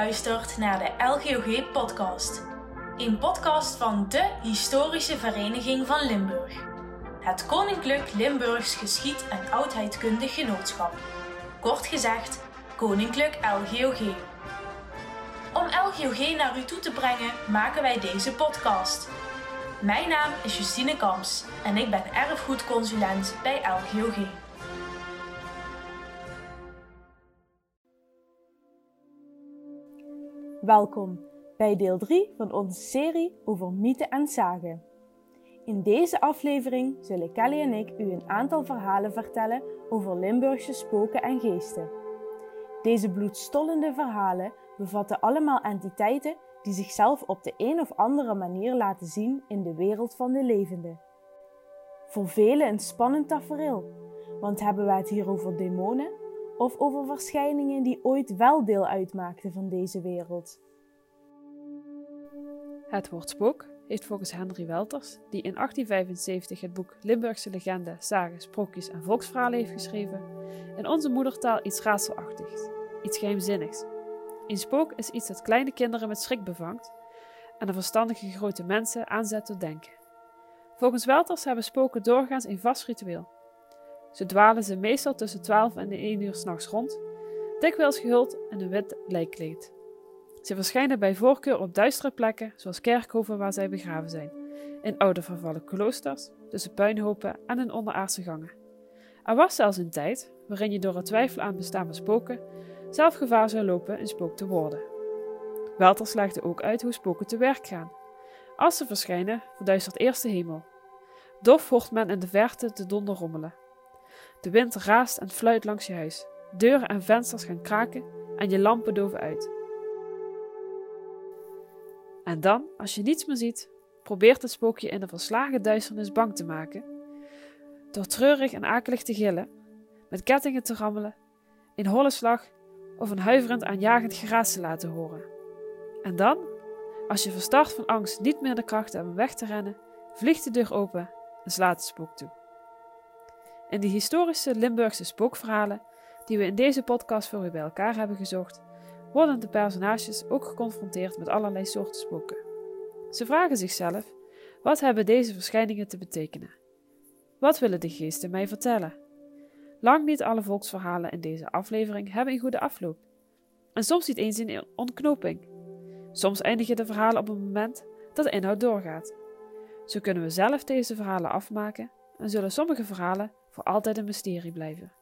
luistert naar de LGOG podcast. Een podcast van de Historische Vereniging van Limburg. Het Koninklijk Limburgs Geschied- en Oudheidkundig Genootschap. Kort gezegd, Koninklijk LGOG. Om LGOG naar u toe te brengen maken wij deze podcast. Mijn naam is Justine Kamps en ik ben erfgoedconsulent bij LGOG. Welkom bij deel 3 van onze serie over mythen en zagen. In deze aflevering zullen Kelly en ik u een aantal verhalen vertellen over Limburgse spoken en geesten. Deze bloedstollende verhalen bevatten allemaal entiteiten die zichzelf op de een of andere manier laten zien in de wereld van de levenden. Voor velen een spannend tafereel, want hebben we het hier over demonen of over verschijningen die ooit wel deel uitmaakten van deze wereld? Het woord spook heeft volgens Henry Welters, die in 1875 het boek Limburgse legende, zagen, sprookjes en volksverhalen heeft geschreven, in onze moedertaal iets raadselachtigs, iets geheimzinnigs. Een spook is iets dat kleine kinderen met schrik bevangt en de verstandige grote mensen aanzet tot denken. Volgens Welters hebben spoken doorgaans een vast ritueel. Ze dwalen ze meestal tussen 12 en 1 uur s'nachts rond, dikwijls gehuld in een wit lijkkleed. Ze verschijnen bij voorkeur op duistere plekken, zoals kerkhoven waar zij begraven zijn, in oude vervallen kloosters, tussen puinhopen en in onderaardse gangen. Er was zelfs een tijd waarin je door het twijfelen aan bestaande spoken zelf gevaar zou lopen een spook te worden. Welters legde ook uit hoe spoken te werk gaan. Als ze verschijnen, verduistert eerst de hemel. Dof hoort men in de verte de donder rommelen. De wind raast en fluit langs je huis. Deuren en vensters gaan kraken en je lampen doven uit. En dan, als je niets meer ziet, probeert het spookje in de verslagen duisternis bang te maken. Door treurig en akelig te gillen, met kettingen te rammelen, in holle slag of een huiverend aanjagend geraas te laten horen. En dan, als je verstart van angst niet meer de kracht hebt om weg te rennen, vliegt de deur open en slaat het spook toe. In de historische Limburgse spookverhalen, die we in deze podcast voor u bij elkaar hebben gezocht, worden de personages ook geconfronteerd met allerlei soorten spoken. Ze vragen zichzelf: wat hebben deze verschijningen te betekenen? Wat willen de geesten mij vertellen? Lang niet alle volksverhalen in deze aflevering hebben een goede afloop. En soms niet eens een ontknoping. Soms eindigen de verhalen op een moment dat de inhoud doorgaat. Zo kunnen we zelf deze verhalen afmaken en zullen sommige verhalen voor altijd een mysterie blijven.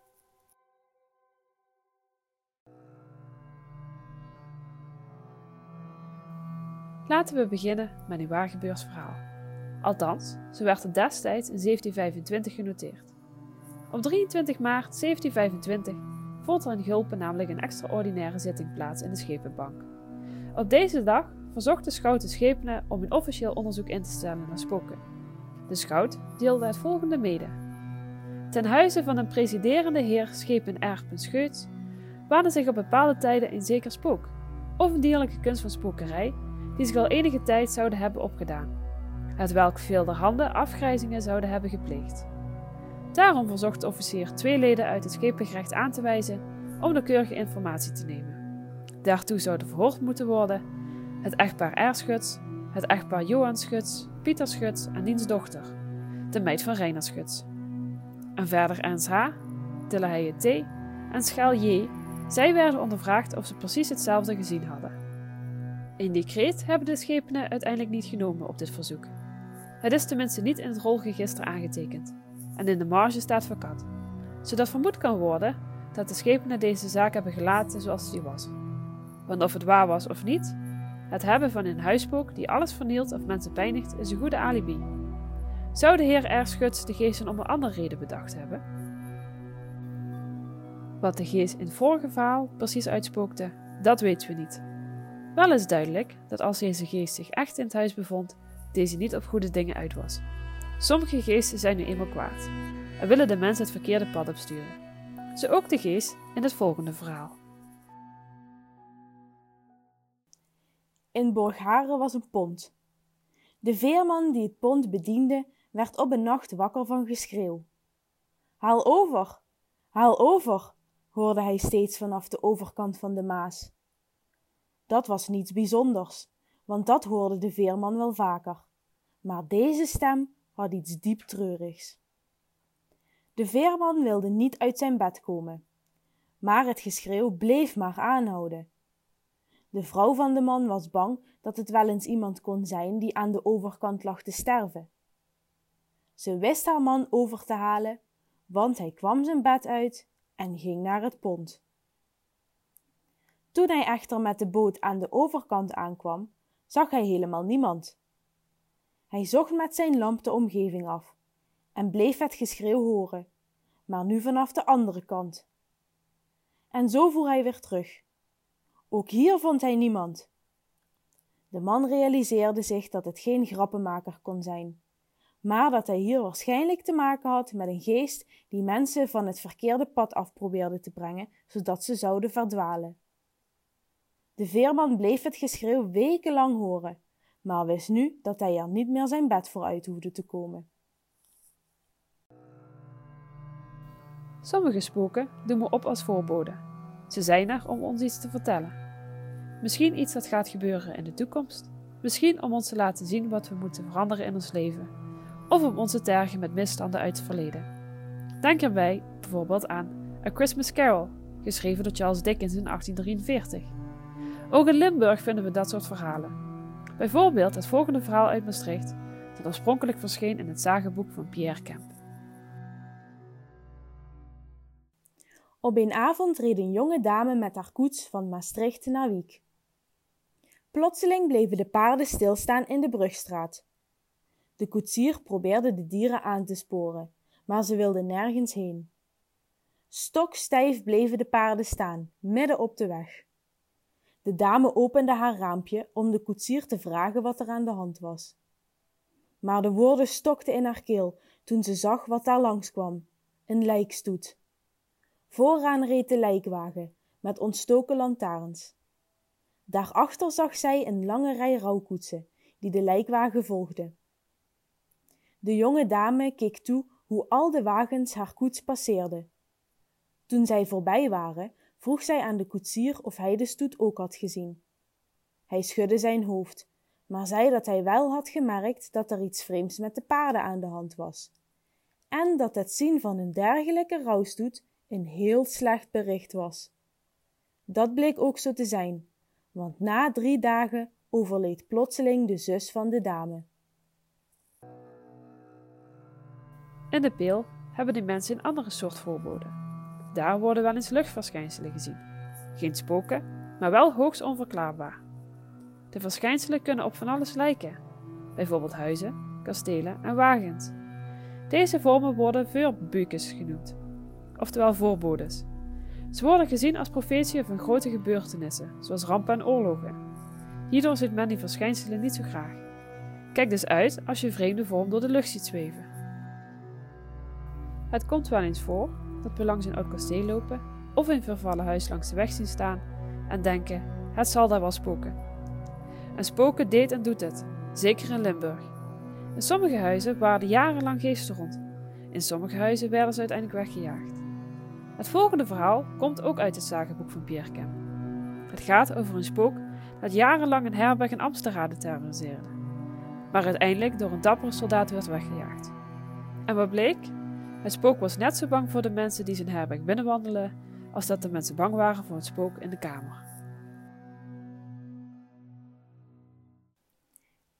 Laten we beginnen met een waargebeurd verhaal. Althans, zo werd het destijds in 1725 genoteerd. Op 23 maart 1725 vond er in Gulpen namelijk een extraordinaire zitting plaats in de Schepenbank. Op deze dag verzocht de schout de schepenen om een officieel onderzoek in te stellen naar spoken. De schout deelde het volgende mede. Ten huize van een presiderende heer Schepen R. Waande zich op bepaalde tijden een zeker spook, of een dierlijke kunst van spokerij, die zich al enige tijd zouden hebben opgedaan, het welk veel der handen afgrijzingen zouden hebben gepleegd. Daarom verzocht de officier twee leden uit het schepengerecht aan te wijzen om de keurige informatie te nemen. Daartoe zouden verhoord moeten worden het echtpaar Erschuts, het echtpaar Johan Schuts, Pieter Schuts en diens dochter, de meid van Reiner Schuts. En verder Ernst H., T. en Schaal J. Zij werden ondervraagd of ze precies hetzelfde gezien hadden. Een decreet hebben de schepenen uiteindelijk niet genomen op dit verzoek. Het is tenminste niet in het rolregister aangetekend en in de marge staat vakant, zodat vermoed kan worden dat de schepenen deze zaak hebben gelaten zoals die was. Want of het waar was of niet, het hebben van een huispook die alles vernielt of mensen pijnigt is een goede alibi. Zou de heer R. Schuts de geesten om een andere reden bedacht hebben? Wat de geest in het vorige verhaal precies uitspookte, dat weten we niet. Wel is duidelijk dat als deze geest zich echt in het huis bevond, deze niet op goede dingen uit was. Sommige geesten zijn nu eenmaal kwaad en willen de mens het verkeerde pad opsturen. Zo ook de geest in het volgende verhaal. In Borgharen was een pont. De veerman die het pont bediende, werd op een nacht wakker van geschreeuw. Haal over, haal over, hoorde hij steeds vanaf de overkant van de Maas. Dat was niets bijzonders, want dat hoorde de veerman wel vaker. Maar deze stem had iets diep treurigs. De veerman wilde niet uit zijn bed komen, maar het geschreeuw bleef maar aanhouden. De vrouw van de man was bang dat het wel eens iemand kon zijn die aan de overkant lag te sterven. Ze wist haar man over te halen, want hij kwam zijn bed uit en ging naar het pont. Toen hij echter met de boot aan de overkant aankwam, zag hij helemaal niemand. Hij zocht met zijn lamp de omgeving af en bleef het geschreeuw horen, maar nu vanaf de andere kant. En zo voer hij weer terug. Ook hier vond hij niemand. De man realiseerde zich dat het geen grappenmaker kon zijn, maar dat hij hier waarschijnlijk te maken had met een geest die mensen van het verkeerde pad af probeerde te brengen, zodat ze zouden verdwalen. De veerman bleef het geschreeuw wekenlang horen, maar wist nu dat hij er niet meer zijn bed voor uit hoefde te komen. Sommige spoken doen we op als voorboden. Ze zijn er om ons iets te vertellen. Misschien iets dat gaat gebeuren in de toekomst, misschien om ons te laten zien wat we moeten veranderen in ons leven, of om ons te tergen met misstanden uit het verleden. Denk erbij bijvoorbeeld aan A Christmas Carol, geschreven door Charles Dickens in 1843. Ook in Limburg vinden we dat soort verhalen. Bijvoorbeeld het volgende verhaal uit Maastricht, dat oorspronkelijk verscheen in het zagenboek van Pierre Kemp. Op een avond reed een jonge dame met haar koets van Maastricht naar Wiek. Plotseling bleven de paarden stilstaan in de brugstraat. De koetsier probeerde de dieren aan te sporen, maar ze wilden nergens heen. Stokstijf bleven de paarden staan, midden op de weg. De dame opende haar raampje om de koetsier te vragen wat er aan de hand was. Maar de woorden stokten in haar keel toen ze zag wat daar langskwam: een lijkstoet. Vooraan reed de lijkwagen met ontstoken lantaarns. Daarachter zag zij een lange rij rouwkoetsen die de lijkwagen volgden. De jonge dame keek toe hoe al de wagens haar koets passeerden. Toen zij voorbij waren, vroeg zij aan de koetsier of hij de stoet ook had gezien. Hij schudde zijn hoofd, maar zei dat hij wel had gemerkt dat er iets vreemds met de paarden aan de hand was, en dat het zien van een dergelijke rouwstoet een heel slecht bericht was. Dat bleek ook zo te zijn, want na drie dagen overleed plotseling de zus van de dame. In de peel hebben die mensen een andere soort voorboden. Daar worden wel eens luchtverschijnselen gezien. Geen spoken, maar wel hoogst onverklaarbaar. De verschijnselen kunnen op van alles lijken, bijvoorbeeld huizen, kastelen en wagens. Deze vormen worden vuurbukes genoemd, oftewel voorbodes. Ze worden gezien als profetieën van grote gebeurtenissen, zoals rampen en oorlogen. Hierdoor ziet men die verschijnselen niet zo graag. Kijk dus uit als je vreemde vorm door de lucht ziet zweven. Het komt wel eens voor dat we langs een oud kasteel lopen of een vervallen huis langs de weg zien staan en denken: het zal daar wel spoken. En spoken deed en doet het, zeker in Limburg. In sommige huizen waren jarenlang geesten rond. In sommige huizen werden ze uiteindelijk weggejaagd. Het volgende verhaal komt ook uit het zagenboek van Pierre Kemp. Het gaat over een spook dat jarenlang een herberg in Amsterdam terroriseerde, maar uiteindelijk door een dappere soldaat werd weggejaagd. En wat bleek? Het spook was net zo bang voor de mensen die zijn herberg binnenwandelen, als dat de mensen bang waren voor het spook in de kamer.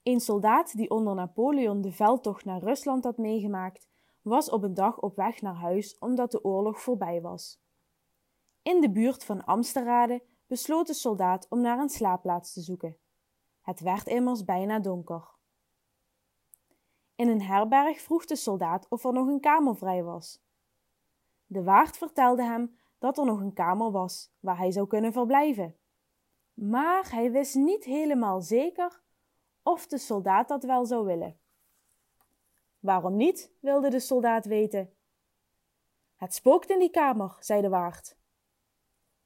Een soldaat die onder Napoleon de veldtocht naar Rusland had meegemaakt, was op een dag op weg naar huis omdat de oorlog voorbij was. In de buurt van Amsterrade besloot de soldaat om naar een slaapplaats te zoeken. Het werd immers bijna donker. In een herberg vroeg de soldaat of er nog een kamer vrij was. De waard vertelde hem dat er nog een kamer was waar hij zou kunnen verblijven. Maar hij wist niet helemaal zeker of de soldaat dat wel zou willen. Waarom niet? wilde de soldaat weten. Het spookt in die kamer, zei de waard.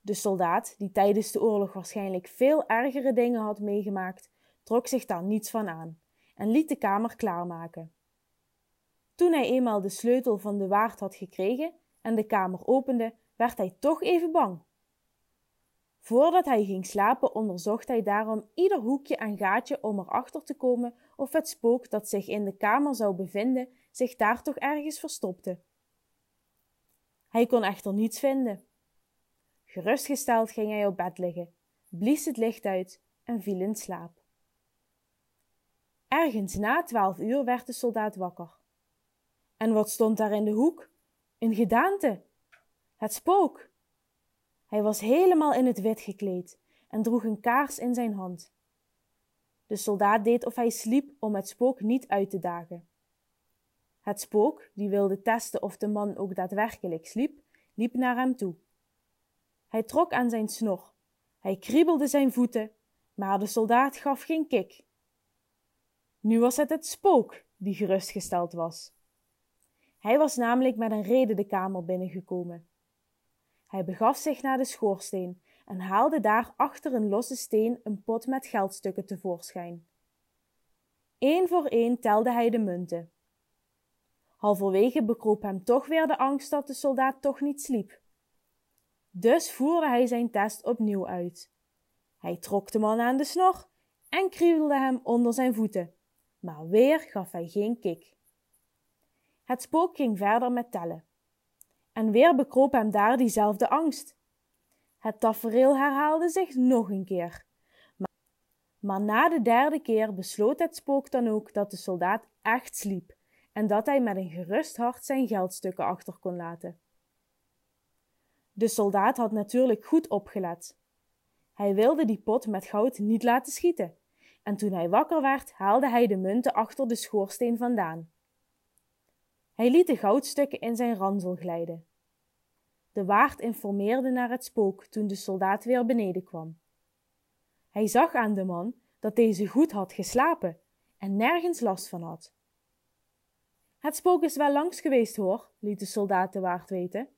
De soldaat, die tijdens de oorlog waarschijnlijk veel ergere dingen had meegemaakt, trok zich daar niets van aan en liet de kamer klaarmaken. Toen hij eenmaal de sleutel van de waard had gekregen en de kamer opende, werd hij toch even bang. Voordat hij ging slapen onderzocht hij daarom ieder hoekje en gaatje om erachter te komen of het spook dat zich in de kamer zou bevinden zich daar toch ergens verstopte. Hij kon echter niets vinden. Gerustgesteld ging hij op bed liggen, blies het licht uit en viel in slaap. Ergens na twaalf uur werd de soldaat wakker. En wat stond daar in de hoek? Een gedaante. Het spook. Hij was helemaal in het wit gekleed en droeg een kaars in zijn hand. De soldaat deed of hij sliep om het spook niet uit te dagen. Het spook, die wilde testen of de man ook daadwerkelijk sliep, liep naar hem toe. Hij trok aan zijn snor, hij kriebelde zijn voeten, maar de soldaat gaf geen kik. Nu was het het spook die gerustgesteld was. Hij was namelijk met een reden de kamer binnengekomen. Hij begaf zich naar de schoorsteen en haalde daar achter een losse steen een pot met geldstukken tevoorschijn. Eén voor één telde hij de munten. Halverwege bekroop hem toch weer de angst dat de soldaat toch niet sliep. Dus voerde hij zijn test opnieuw uit. Hij trok de man aan de snor en kriebelde hem onder zijn voeten, maar weer gaf hij geen kik. Het spook ging verder met tellen. En weer bekroop hem daar diezelfde angst. Het tafereel herhaalde zich nog een keer. Maar, maar na de derde keer besloot het spook dan ook dat de soldaat echt sliep en dat hij met een gerust hart zijn geldstukken achter kon laten. De soldaat had natuurlijk goed opgelet. Hij wilde die pot met goud niet laten schieten, en toen hij wakker werd, haalde hij de munten achter de schoorsteen vandaan. Hij liet de goudstukken in zijn ransel glijden. De waard informeerde naar het spook toen de soldaat weer beneden kwam. Hij zag aan de man dat deze goed had geslapen en nergens last van had. Het spook is wel langs geweest, hoor, liet de soldaat de waard weten.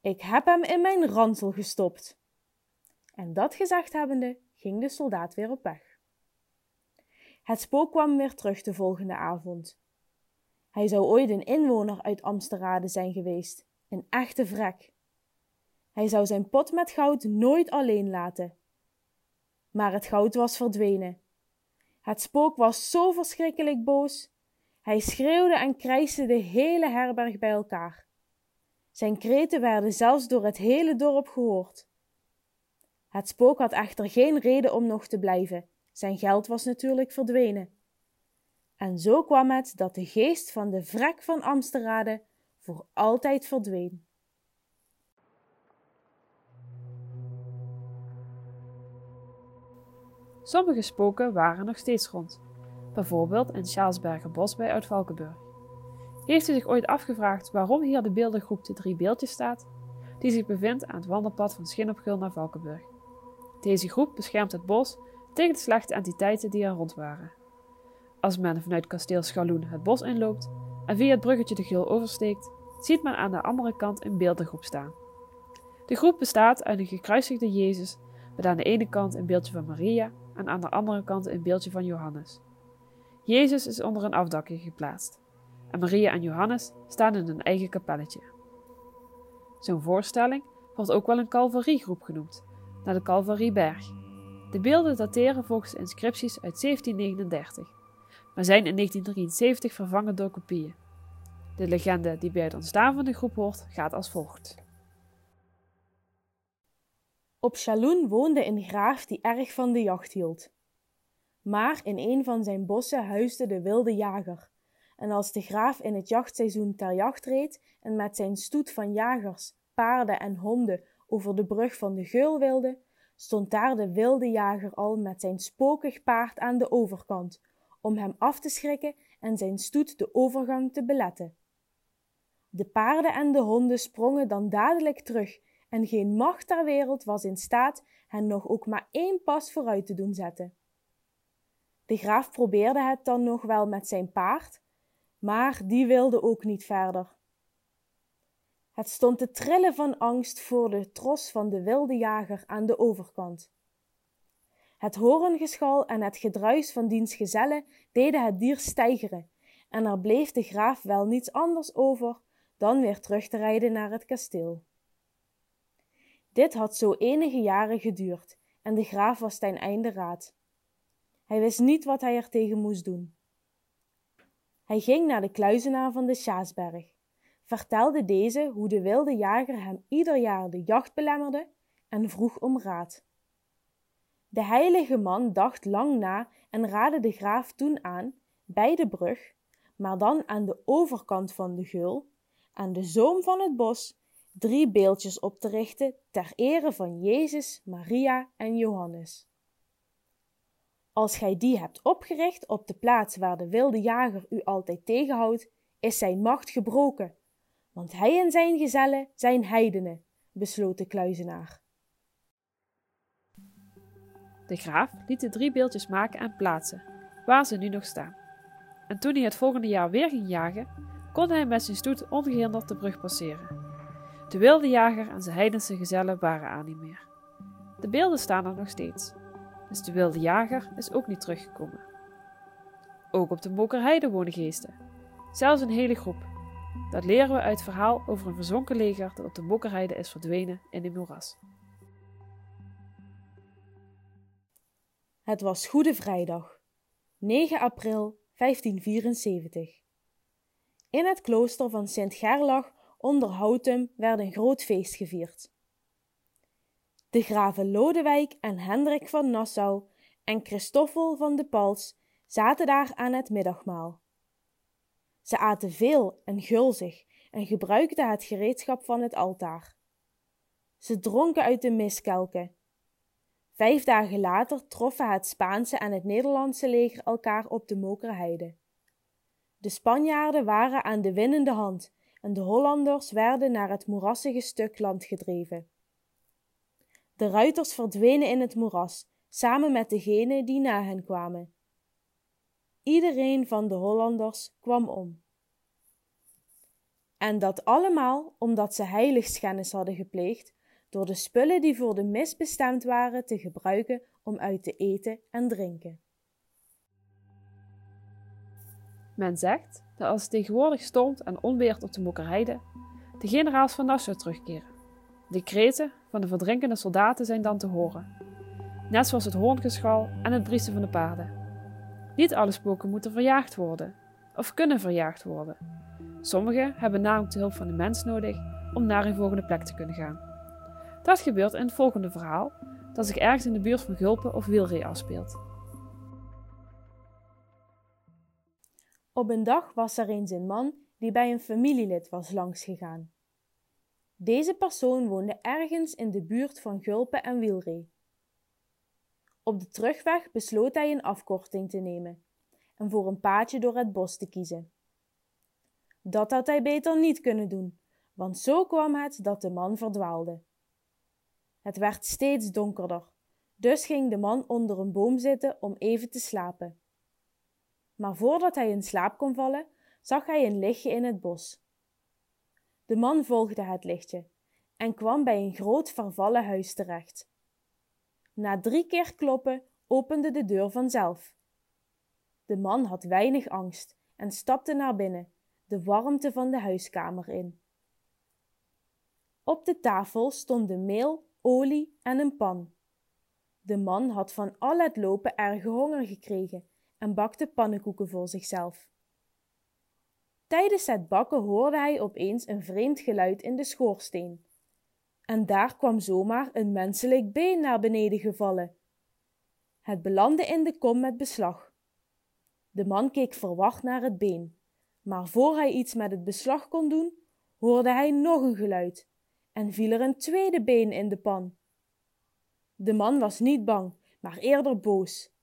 Ik heb hem in mijn ransel gestopt. En dat gezegd hebbende, ging de soldaat weer op weg. Het spook kwam weer terug de volgende avond. Hij zou ooit een inwoner uit Amsterrade zijn geweest, een echte vrek. Hij zou zijn pot met goud nooit alleen laten. Maar het goud was verdwenen. Het spook was zo verschrikkelijk boos. Hij schreeuwde en krijste de hele herberg bij elkaar. Zijn kreten werden zelfs door het hele dorp gehoord. Het spook had echter geen reden om nog te blijven. Zijn geld was natuurlijk verdwenen. En zo kwam het dat de geest van de vrek van Amsterrade voor altijd verdween. Sommige spoken waren nog steeds rond, bijvoorbeeld in Sjaalsberger Bos bij Oud-Valkenburg. Heeft u zich ooit afgevraagd waarom hier de beeldengroep De Drie Beeldjes staat, die zich bevindt aan het wandelpad van Schinopgul naar Valkenburg? Deze groep beschermt het bos tegen de slechte entiteiten die er rond waren. Als men vanuit kasteel Schaloen het bos inloopt en via het bruggetje de Gul oversteekt, ziet men aan de andere kant een beeldengroep staan. De groep bestaat uit een gekruisigde Jezus met aan de ene kant een beeldje van Maria en aan de andere kant een beeldje van Johannes. Jezus is onder een afdakje geplaatst en Maria en Johannes staan in een eigen kapelletje. Zo'n voorstelling wordt ook wel een calvariegroep genoemd, naar de Calvarieberg. De beelden dateren volgens inscripties uit 1739, maar zijn in 1973 vervangen door kopieën. De legende die bij het ontstaan van de groep hoort, gaat als volgt. Op Chaloen woonde een graaf die erg van de jacht hield. Maar in een van zijn bossen huisde de wilde jager. En als de graaf in het jachtseizoen ter jacht reed en met zijn stoet van jagers, paarden en honden over de brug van de geul wilde, stond daar de wilde jager al met zijn spokig paard aan de overkant, om hem af te schrikken en zijn stoet de overgang te beletten. De paarden en de honden sprongen dan dadelijk terug, en geen macht ter wereld was in staat hen nog ook maar één pas vooruit te doen zetten. De graaf probeerde het dan nog wel met zijn paard, maar die wilde ook niet verder. Het stond te trillen van angst voor de tros van de wilde jager aan de overkant. Het horengeschal en het gedruis van diens gezellen deden het dier stijgeren, en er bleef de graaf wel niets anders over dan weer terug te rijden naar het kasteel. Dit had zo enige jaren geduurd en de graaf was ten einde raad. Hij wist niet wat hij er tegen moest doen. Hij ging naar de kluizenaar van de Sjaasberg, vertelde deze hoe de wilde jager hem ieder jaar de jacht belemmerde en vroeg om raad. De heilige man dacht lang na en raadde de graaf toen aan bij de brug, maar dan aan de overkant van de geul, aan de zoom van het bos, drie beeldjes op te richten ter ere van Jezus, Maria en Johannes. Als gij die hebt opgericht op de plaats waar de wilde jager u altijd tegenhoudt, is zijn macht gebroken, want hij en zijn gezellen zijn heidenen, besloot de kluizenaar. De graaf liet de drie beeldjes maken en plaatsen, waar ze nu nog staan. En toen hij het volgende jaar weer ging jagen, kon hij met zijn stoet ongehinderd de brug passeren. De wilde jager en zijn heidense gezellen waren aan niet meer. De beelden staan er nog steeds, dus de wilde jager is ook niet teruggekomen. Ook op de Mokerheide wonen geesten, zelfs een hele groep. Dat leren we uit het verhaal over een verzonken leger dat op de Mokerheide is verdwenen in een moeras. Het was Goede Vrijdag, 9 april 1574. In het klooster van Sint Gerlach onder Houtum werd een groot feest gevierd. De graven Lodewijk en Hendrik van Nassau en Christoffel van de Pals zaten daar aan het middagmaal. Ze aten veel en gulzig en gebruikten het gereedschap van het altaar. Ze dronken uit de miskelken Vijf dagen later troffen het Spaanse en het Nederlandse leger elkaar op de Mokerheide. De Spanjaarden waren aan de winnende hand en de Hollanders werden naar het moerassige stuk land gedreven. De ruiters verdwenen in het moeras, samen met degenen die na hen kwamen. Iedereen van de Hollanders kwam om. En dat allemaal omdat ze heiligschennis hadden gepleegd door de spullen die voor de mis bestemd waren te gebruiken om uit te eten en drinken. Men zegt dat als het tegenwoordig stormt en onweert op de Mokkerheide, de generaals van Nassau terugkeren. De kreten van de verdrinkende soldaten zijn dan te horen, net zoals het hoorngeschal en het briezen van de paarden. Niet alle spoken moeten verjaagd worden, of kunnen verjaagd worden. Sommigen hebben namelijk de hulp van de mens nodig om naar hun volgende plek te kunnen gaan. Dat gebeurt in het volgende verhaal, dat zich ergens in de buurt van Gulpen of Wielree afspeelt. Op een dag was er eens een man die bij een familielid was langsgegaan. Deze persoon woonde ergens in de buurt van Gulpen en Wielree. Op de terugweg besloot hij een afkorting te nemen en voor een paadje door het bos te kiezen. Dat had hij beter niet kunnen doen, want zo kwam het dat de man verdwaalde. Het werd steeds donkerder, dus ging de man onder een boom zitten om even te slapen. Maar voordat hij in slaap kon vallen, zag hij een lichtje in het bos. De man volgde het lichtje en kwam bij een groot vervallen huis terecht. Na drie keer kloppen opende de deur vanzelf. De man had weinig angst en stapte naar binnen, de warmte van de huiskamer in. Op de tafel stonden meel olie en een pan. De man had van al het lopen erge honger gekregen en bakte pannenkoeken voor zichzelf. Tijdens het bakken hoorde hij opeens een vreemd geluid in de schoorsteen. En daar kwam zomaar een menselijk been naar beneden gevallen. Het belandde in de kom met beslag. De man keek verwacht naar het been, maar voor hij iets met het beslag kon doen, hoorde hij nog een geluid en viel er een tweede been in de pan. De man was niet bang, maar eerder boos.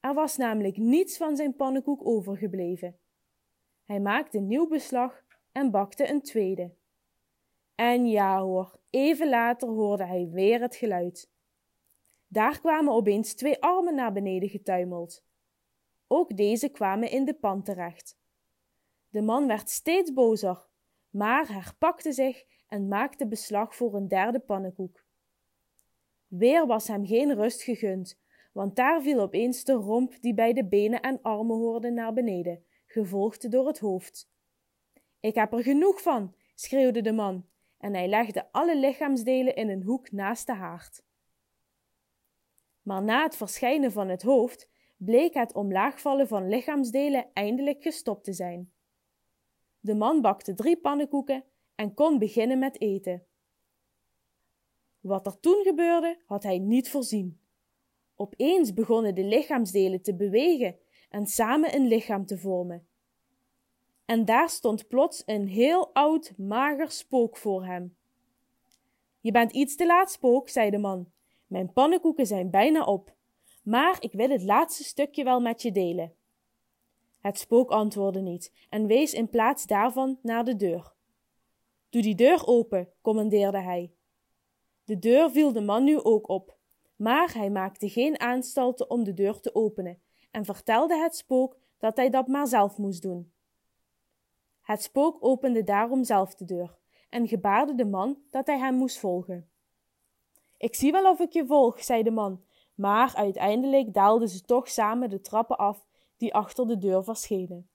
Er was namelijk niets van zijn pannenkoek overgebleven. Hij maakte nieuw beslag en bakte een tweede. En ja hoor, even later hoorde hij weer het geluid. Daar kwamen opeens twee armen naar beneden getuimeld. Ook deze kwamen in de pan terecht. De man werd steeds bozer, maar herpakte zich en maakte beslag voor een derde pannenkoek. Weer was hem geen rust gegund, want daar viel opeens de romp die bij de benen en armen hoorde naar beneden, gevolgd door het hoofd. Ik heb er genoeg van, schreeuwde de man, en hij legde alle lichaamsdelen in een hoek naast de haard. Maar na het verschijnen van het hoofd bleek het omlaagvallen van lichaamsdelen eindelijk gestopt te zijn. De man bakte drie pannenkoeken en kon beginnen met eten. Wat er toen gebeurde, had hij niet voorzien. Opeens begonnen de lichaamsdelen te bewegen en samen een lichaam te vormen. En daar stond plots een heel oud, mager spook voor hem. Je bent iets te laat, spook, zei de man. Mijn pannenkoeken zijn bijna op, maar ik wil het laatste stukje wel met je delen. Het spook antwoordde niet en wees in plaats daarvan naar de deur. Doe die deur open, commandeerde hij. De deur viel de man nu ook op, maar hij maakte geen aanstalten om de deur te openen en vertelde het spook dat hij dat maar zelf moest doen. Het spook opende daarom zelf de deur en gebaarde de man dat hij hem moest volgen. Ik zie wel of ik je volg, zei de man, maar uiteindelijk daalden ze toch samen de trappen af die achter de deur verschenen.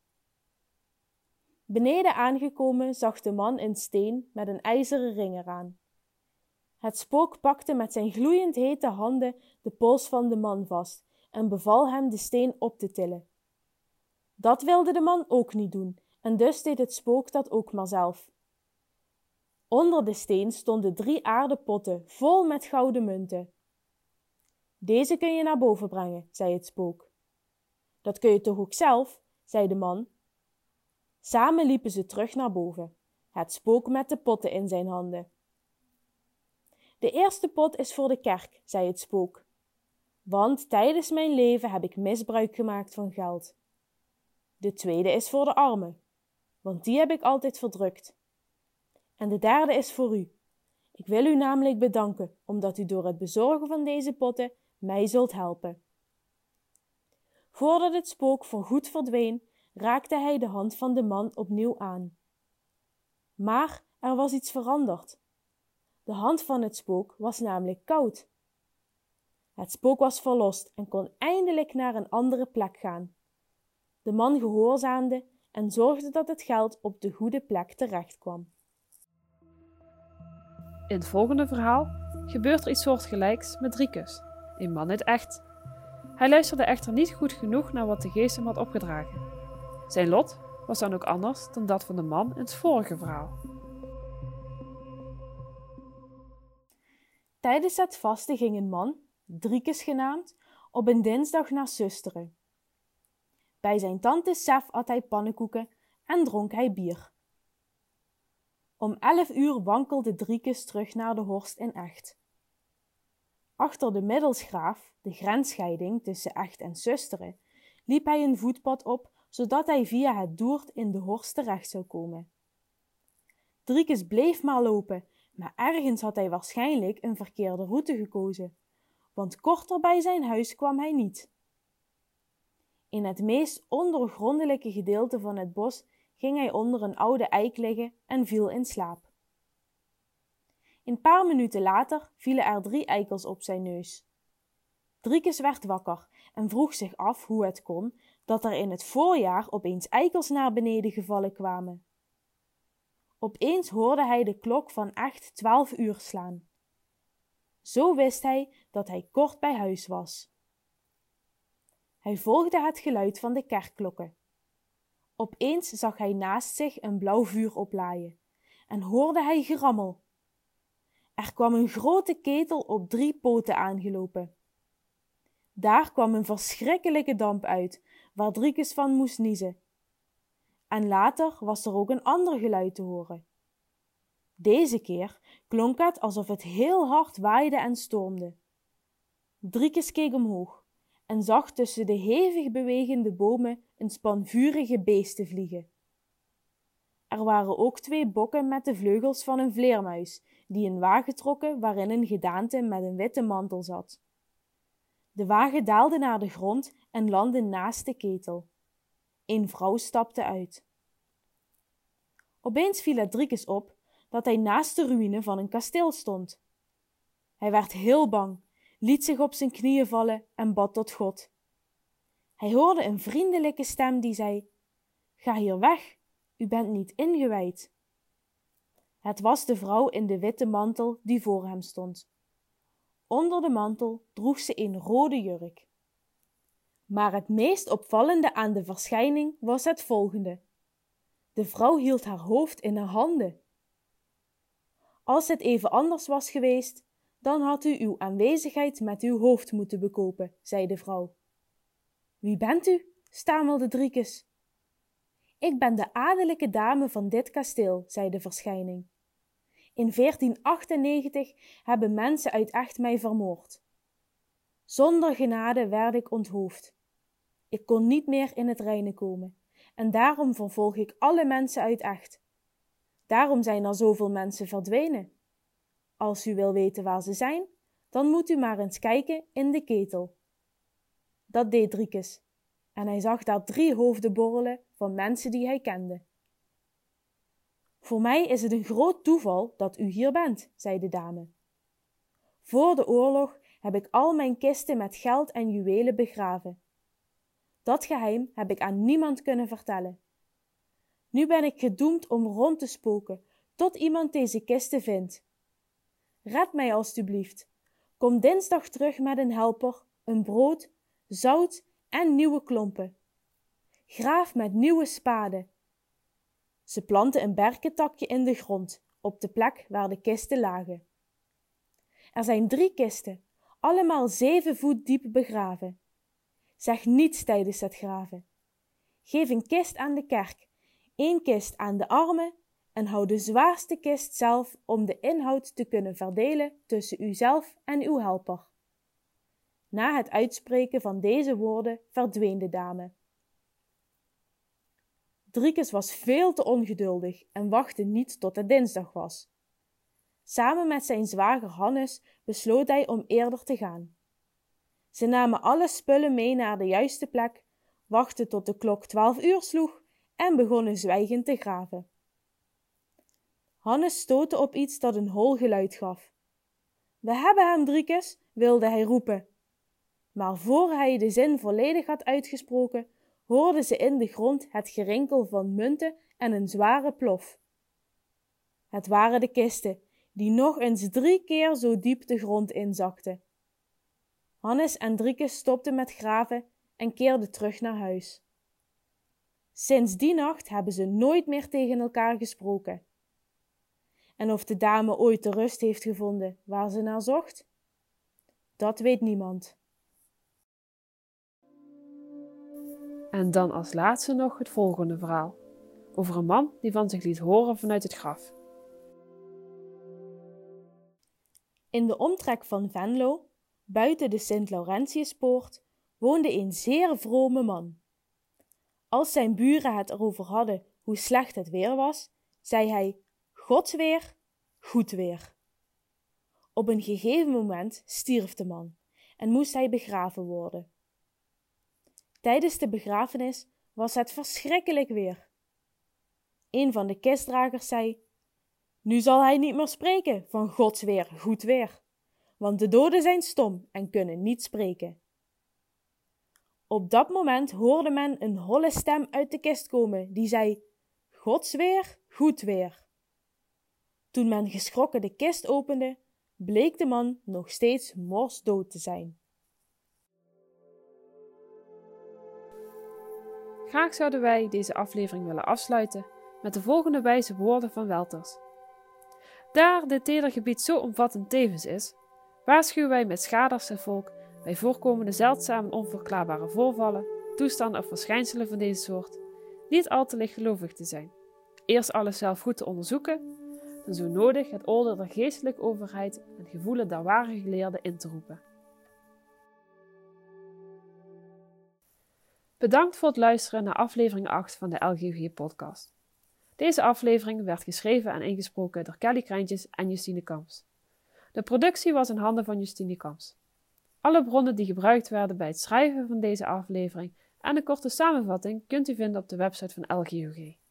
Beneden aangekomen zag de man een steen met een ijzeren ring eraan. Het spook pakte met zijn gloeiend hete handen de pols van de man vast en beval hem de steen op te tillen. Dat wilde de man ook niet doen, en dus deed het spook dat ook maar zelf. Onder de steen stonden drie aarden potten vol met gouden munten. Deze kun je naar boven brengen, zei het spook. Dat kun je toch ook zelf, zei de man. Samen liepen ze terug naar boven, het spook met de potten in zijn handen. De eerste pot is voor de kerk, zei het spook. Want tijdens mijn leven heb ik misbruik gemaakt van geld. De tweede is voor de armen, want die heb ik altijd verdrukt. En de derde is voor u. Ik wil u namelijk bedanken, omdat u door het bezorgen van deze potten mij zult helpen. Voordat het spook voorgoed verdween, raakte hij de hand van de man opnieuw aan. Maar er was iets veranderd. De hand van het spook was namelijk koud. Het spook was verlost en kon eindelijk naar een andere plek gaan. De man gehoorzaamde en zorgde dat het geld op de goede plek terecht kwam. In het volgende verhaal gebeurt er iets soortgelijks met Rikus, een man uit echt. Hij luisterde echter niet goed genoeg naar wat de geest hem had opgedragen. Zijn lot was dan ook anders dan dat van de man in het vorige verhaal. Tijdens het vasten ging een man, Driekes genaamd, op een dinsdag naar zusteren. Bij zijn tante Sef at hij pannenkoeken en dronk hij bier. Om elf uur wankelde Driekes terug naar de Horst in Echt. Achter de middelsgraaf, de grensscheiding tussen Echt en Zusteren, liep hij een voetpad op, zodat hij via het Doert in de Horst terecht zou komen. Driekes bleef maar lopen, maar ergens had hij waarschijnlijk een verkeerde route gekozen, want korter bij zijn huis kwam hij niet. In het meest ondergrondelijke gedeelte van het bos ging hij onder een oude eik liggen en viel in slaap. Een paar minuten later vielen er drie eikels op zijn neus. Driekes werd wakker en vroeg zich af hoe het kon dat er in het voorjaar opeens eikels naar beneden gevallen kwamen. Opeens hoorde hij de klok van echt twaalf uur slaan. Zo wist hij dat hij kort bij huis was. Hij volgde het geluid van de kerkklokken. Opeens zag hij naast zich een blauw vuur oplaaien en hoorde hij gerammel. Er kwam een grote ketel op drie poten aangelopen. Daar kwam een verschrikkelijke damp uit, waar Driekes van moest niezen. En later was er ook een ander geluid te horen. Deze keer klonk het alsof het heel hard waaide en stormde. Driekes keek omhoog en zag tussen de hevig bewegende bomen een span vurige beesten vliegen. Er waren ook twee bokken met de vleugels van een vleermuis, die een wagen trokken waarin een gedaante met een witte mantel zat. De wagen daalde naar de grond en landde naast de ketel. Een vrouw stapte uit. Opeens viel het Driekes op dat hij naast de ruïne van een kasteel stond. Hij werd heel bang liet zich op zijn knieën vallen en bad tot God. Hij hoorde een vriendelijke stem die zei: Ga hier weg, u bent niet ingewijd. Het was de vrouw in de witte mantel die voor hem stond. Onder de mantel droeg ze een rode jurk. Maar het meest opvallende aan de verschijning was het volgende. De vrouw hield haar hoofd in haar handen. Als het even anders was geweest, dan had u uw aanwezigheid met uw hoofd moeten bekopen, zei de vrouw. Wie bent u? stamelde Driekes. Ik ben de adellijke dame van dit kasteel, zei de verschijning. In 1498 hebben mensen uit echt mij vermoord. Zonder genade werd ik onthoofd. Ik kon niet meer in het reine komen, en daarom vervolg ik alle mensen uit echt. Daarom zijn er zoveel mensen verdwenen. Als u wil weten waar ze zijn, dan moet u maar eens kijken in de ketel. Dat deed Driekes, en hij zag daar drie hoofden borrelen van mensen die hij kende. Voor mij is het een groot toeval dat u hier bent, zei de dame. Voor de oorlog heb ik al mijn kisten met geld en juwelen begraven. Dat geheim heb ik aan niemand kunnen vertellen. Nu ben ik gedoemd om rond te spoken tot iemand deze kisten vindt. Red mij alstublieft. Kom dinsdag terug met een helper, een brood, zout en nieuwe klompen. Graaf met nieuwe spaden. Ze planten een berkentakje in de grond, op de plek waar de kisten lagen. Er zijn drie kisten, allemaal zeven voet diep begraven. Zeg niets tijdens het graven. Geef een kist aan de kerk, één kist aan de armen en hou de zwaarste kist zelf om de inhoud te kunnen verdelen tussen uzelf en uw helper. Na het uitspreken van deze woorden verdween de dame. Driekes was veel te ongeduldig en wachtte niet tot het dinsdag was. Samen met zijn zwager Hannes besloot hij om eerder te gaan. Ze namen alle spullen mee naar de juiste plek, wachtten tot de klok twaalf uur sloeg en begonnen zwijgend te graven. Hannes stootte op iets dat een hol geluid gaf. We hebben hem, Driekes, wilde hij roepen. Maar voor hij de zin volledig had uitgesproken, hoorden ze in de grond het gerinkel van munten en een zware plof. Het waren de kisten, die nog eens drie keer zo diep de grond inzakten. Hannes en Drieke stopten met graven en keerden terug naar huis. Sinds die nacht hebben ze nooit meer tegen elkaar gesproken. En of de dame ooit de rust heeft gevonden waar ze naar zocht, dat weet niemand. En dan als laatste nog het volgende verhaal. Over een man die van zich liet horen vanuit het graf. In de omtrek van Venlo, buiten de Sint-Laurentiuspoort, woonde een zeer vrome man. Als zijn buren het erover hadden hoe slecht het weer was, zei hij: Gods weer, goed weer. Op een gegeven moment stierf de man en moest hij begraven worden. Tijdens de begrafenis was het verschrikkelijk weer. Een van de kistdragers zei: Nu zal hij niet meer spreken van Gods weer, goed weer, want de doden zijn stom en kunnen niet spreken. Op dat moment hoorde men een holle stem uit de kist komen, die zei: Gods weer, goed weer. Toen men geschrokken de kist opende, bleek de man nog steeds morsdood te zijn. Graag zouden wij deze aflevering willen afsluiten met de volgende wijze woorden van Welters. Daar dit tedergebied zo omvattend tevens is, waarschuwen wij met schaders het volk bij voorkomende zeldzame onverklaarbare voorvallen, toestanden of verschijnselen van deze soort niet al te lichtgelovig te zijn. Eerst alles zelf goed te onderzoeken en zo nodig het oordeel der geestelijke overheid en gevoelen der ware geleerden in te roepen. Bedankt voor het luisteren naar aflevering 8 van de LGG-podcast. Deze aflevering werd geschreven en ingesproken door Kelly Krijntjes en Justine Kamps. De productie was in handen van Justine Kamps. Alle bronnen die gebruikt werden bij het schrijven van deze aflevering en een korte samenvatting kunt u vinden op de website van LGOG.